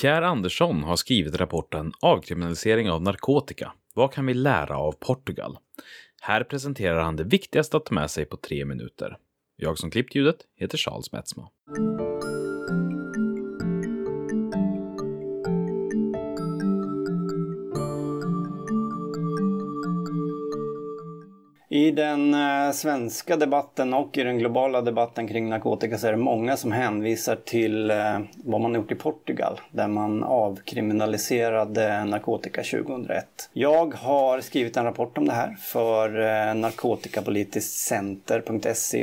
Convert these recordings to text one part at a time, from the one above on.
Pierre Andersson har skrivit rapporten Avkriminalisering av narkotika. Vad kan vi lära av Portugal? Här presenterar han det viktigaste att ta med sig på tre minuter. Jag som klippt ljudet heter Charles Metzma. I den eh, svenska debatten och i den globala debatten kring narkotika så är det många som hänvisar till eh, vad man gjort i Portugal där man avkriminaliserade narkotika 2001. Jag har skrivit en rapport om det här för eh,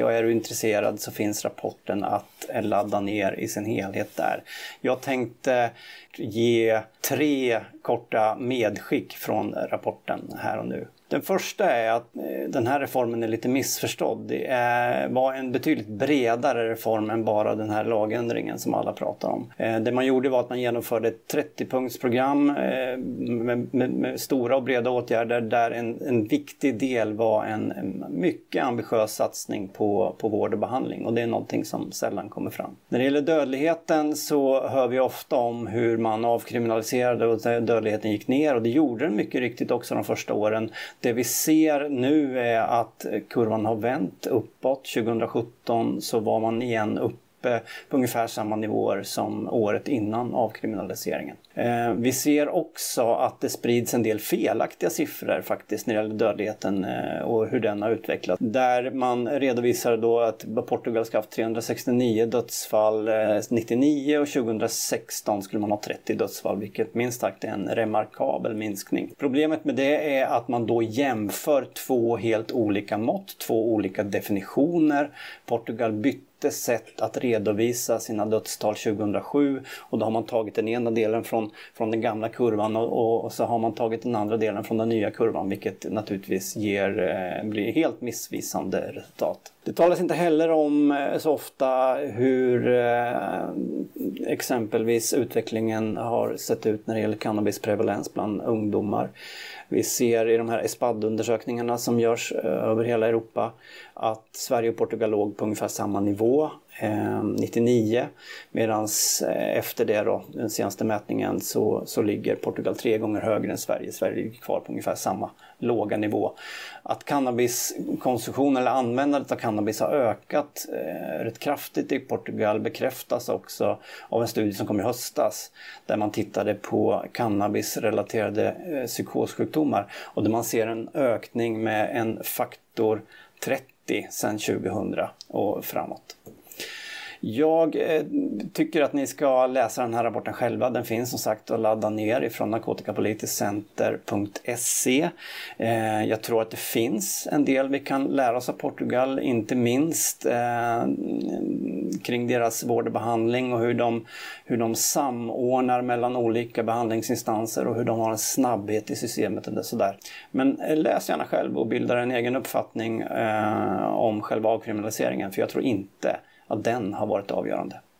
och är du intresserad så finns rapporten att ladda ner i sin helhet där. Jag tänkte ge tre korta medskick från rapporten här och nu. Den första är att eh, den här reformen är lite missförstådd. Det var en betydligt bredare reform än bara den här lagändringen som alla pratar om. Eh, det man gjorde var att man genomförde ett 30-punktsprogram eh, med, med, med, stora och breda åtgärder där en, en viktig del var en, en, mycket ambitiös satsning på, på vård och behandling och det är någonting som sällan kommer fram. När det gäller dödligheten så hör vi ofta om hur man avkriminaliserade och dödligheten gick ner och det gjorde den mycket riktigt också de första åren. Det vi ser nu är att kurvan har vänt uppåt. 2017 så var man igen uppe på ungefär samma nivåer som året innan avkriminaliseringen. Eh, vi ser också att det sprids en del felaktiga siffror faktiskt när det gäller dödligheten eh, och hur den har utvecklats. Där man redovisar då att Portugal ska ha haft 369 dödsfall 99 eh, och 2016 skulle man ha 30 dödsfall vilket minst sagt är en remarkabel minskning. Problemet med det är att man då jämför två helt olika mått, två olika definitioner. Portugal bytte sätt att redovisa sina dödstal 2007 och då har man tagit den ena delen från, från den gamla kurvan och, och så har man tagit den andra delen från den nya kurvan vilket naturligtvis ger, eh, blir helt missvisande resultat. Det talas inte heller om eh, så ofta hur eh, exempelvis utvecklingen har sett ut när det gäller cannabisprevalens bland ungdomar. Vi ser i de här ESPAD-undersökningarna som görs över hela Europa att Sverige och Portugal låg på ungefär samma nivå 99 eh, medan eh, efter det då, den senaste mätningen så, så ligger Portugal tre gånger högre än Sverige. Sverige ligger kvar på ungefär samma låga nivå. Att cannabiskonsumtion eller användandet av cannabis har ökat eh, rätt kraftigt i Portugal bekräftas också av en studie som kom i höstas där man tittade på cannabisrelaterade eh, psykossjukdomar och där man ser en ökning med en faktor 30 sedan 2000 och framåt. Jag eh, tycker att ni ska läsa den här rapporten själva. Den finns som sagt att ladda ner ifrån narkotikapolitiskcenter.se. Eh, jag tror att det finns en del vi kan lära oss av Portugal, inte minst eh, kring deras vård och behandling och hur de, hur de samordnar mellan olika behandlingsinstanser och hur de har en snabbhet i systemet. Och sådär. Men eh, läs gärna själv och bilda en egen uppfattning eh, om själva avkriminaliseringen för jag tror inte att den har varit avgörande.